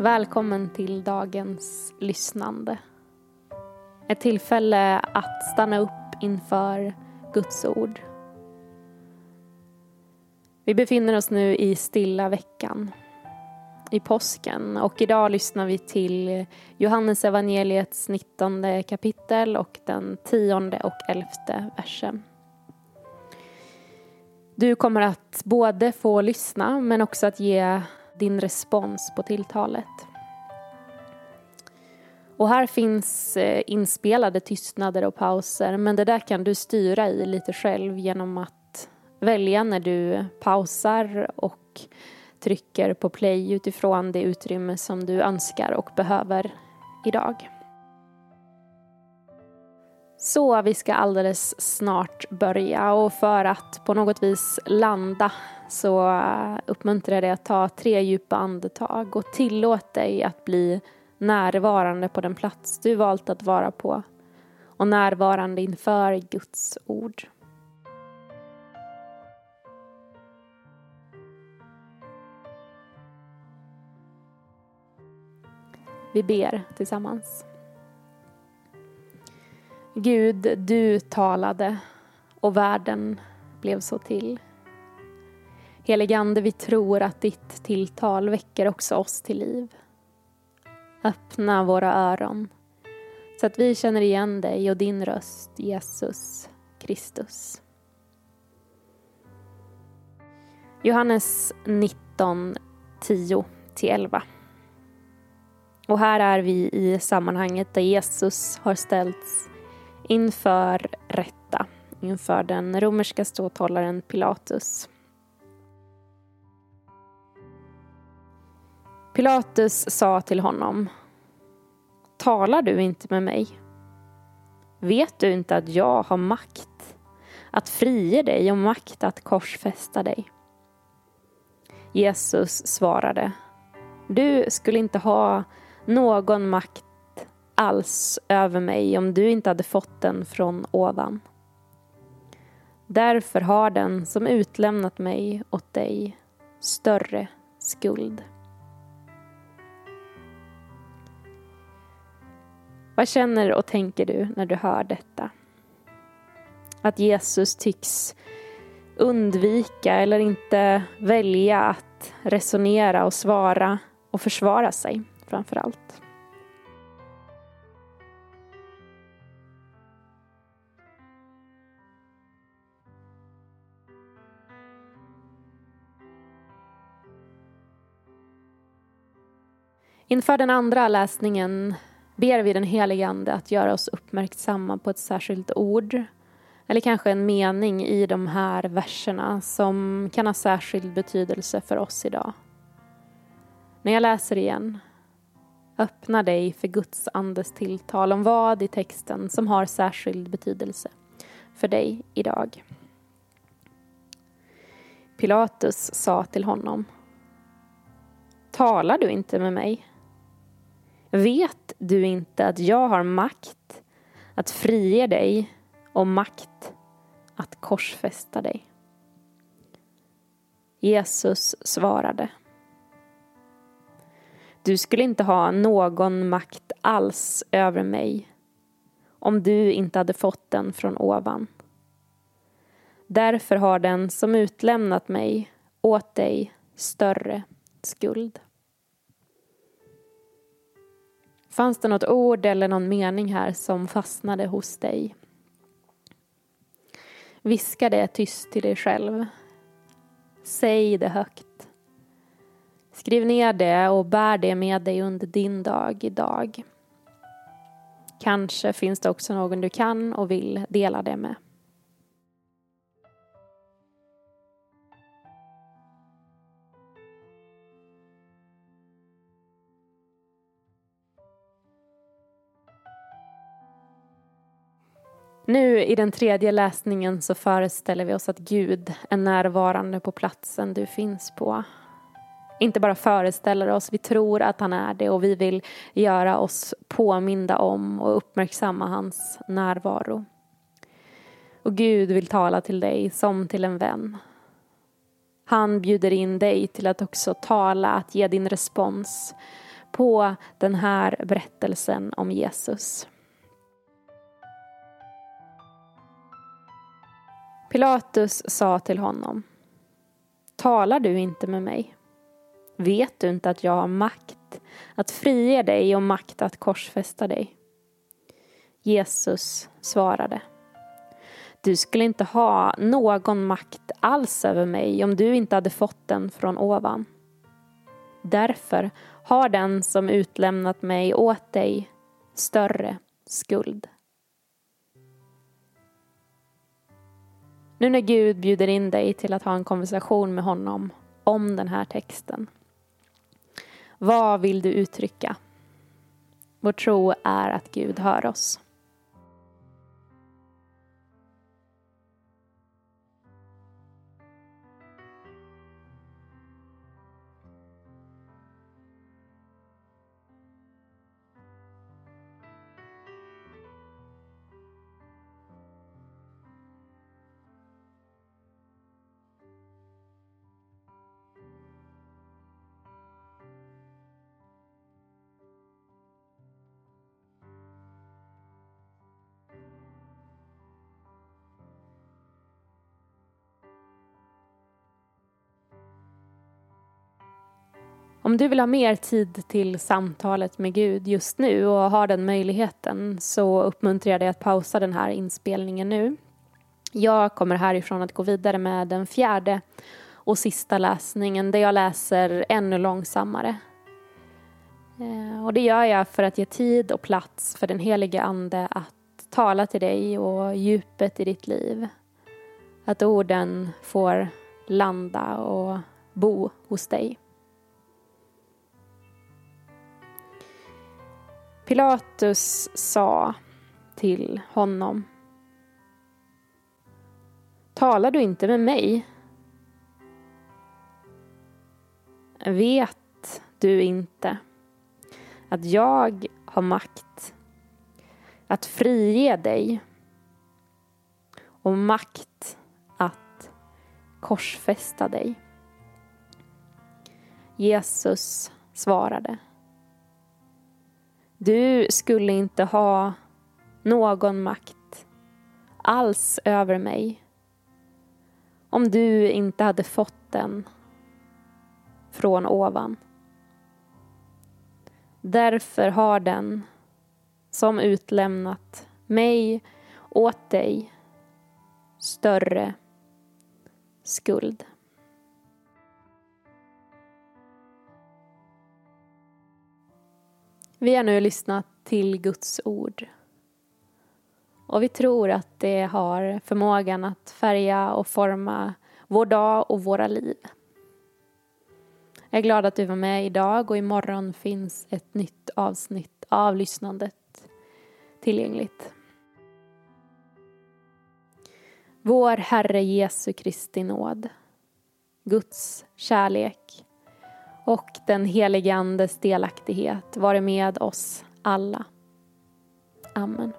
Välkommen till dagens lyssnande. Ett tillfälle att stanna upp inför Guds ord. Vi befinner oss nu i stilla veckan, i påsken och idag lyssnar vi till Johannes evangeliets 19 kapitel och den tionde och elfte versen. Du kommer att både få lyssna men också att ge din respons på tilltalet. Och här finns eh, inspelade tystnader och pauser men det där kan du styra i lite själv genom att välja när du pausar och trycker på play utifrån det utrymme som du önskar och behöver idag. Så vi ska alldeles snart börja och för att på något vis landa så uppmuntrar jag dig att ta tre djupa andetag och tillåt dig att bli närvarande på den plats du valt att vara på och närvarande inför Guds ord. Vi ber tillsammans. Gud, du talade och världen blev så till. Heligande, vi tror att ditt tilltal väcker också oss till liv. Öppna våra öron så att vi känner igen dig och din röst, Jesus Kristus. Johannes 19, 10-11. Och här är vi i sammanhanget där Jesus har ställts inför rätta, inför den romerska ståthållaren Pilatus. Pilatus sa till honom Talar du inte med mig? Vet du inte att jag har makt att frige dig och makt att korsfästa dig? Jesus svarade Du skulle inte ha någon makt alls över mig om du inte hade fått den från ovan. Därför har den som utlämnat mig åt dig större skuld. Vad känner och tänker du när du hör detta? Att Jesus tycks undvika eller inte välja att resonera och svara och försvara sig framför allt. Inför den andra läsningen ber vi den helige Ande att göra oss uppmärksamma på ett särskilt ord eller kanske en mening i de här verserna som kan ha särskild betydelse för oss idag. När jag läser igen, öppna dig för Guds andes tilltal om vad i texten som har särskild betydelse för dig idag. Pilatus sa till honom Talar du inte med mig? Vet du inte att jag har makt att frige dig och makt att korsfästa dig? Jesus svarade. Du skulle inte ha någon makt alls över mig om du inte hade fått den från ovan. Därför har den som utlämnat mig åt dig större skuld. Fanns det något ord eller någon mening här som fastnade hos dig? Viska det tyst till dig själv. Säg det högt. Skriv ner det och bär det med dig under din dag idag. Kanske finns det också någon du kan och vill dela det med. Nu i den tredje läsningen så föreställer vi oss att Gud är närvarande på platsen du finns på. Inte bara föreställer oss, vi tror att han är det och vi vill göra oss påminda om och uppmärksamma hans närvaro. Och Gud vill tala till dig som till en vän. Han bjuder in dig till att också tala, att ge din respons på den här berättelsen om Jesus. Pilatus sa till honom Talar du inte med mig? Vet du inte att jag har makt att frige dig och makt att korsfästa dig? Jesus svarade Du skulle inte ha någon makt alls över mig om du inte hade fått den från ovan. Därför har den som utlämnat mig åt dig större skuld. Nu när Gud bjuder in dig till att ha en konversation med honom om den här texten. Vad vill du uttrycka? Vår tro är att Gud hör oss. Om du vill ha mer tid till samtalet med Gud just nu och har den möjligheten så uppmuntrar jag dig att pausa den här inspelningen nu. Jag kommer härifrån att gå vidare med den fjärde och sista läsningen där jag läser ännu långsammare. Eh, och det gör jag för att ge tid och plats för den helige Ande att tala till dig och djupet i ditt liv. Att orden får landa och bo hos dig. Pilatus sa till honom Talar du inte med mig? Vet du inte att jag har makt att frige dig och makt att korsfästa dig? Jesus svarade du skulle inte ha någon makt alls över mig om du inte hade fått den från ovan. Därför har den som utlämnat mig åt dig större skuld. Vi har nu lyssnat till Guds ord. Och vi tror att det har förmågan att färga och forma vår dag och våra liv. Jag är glad att du var med idag och imorgon finns ett nytt avsnitt av lyssnandet tillgängligt. Vår Herre Jesu Kristi nåd, Guds kärlek och den helige Andes delaktighet vare med oss alla. Amen.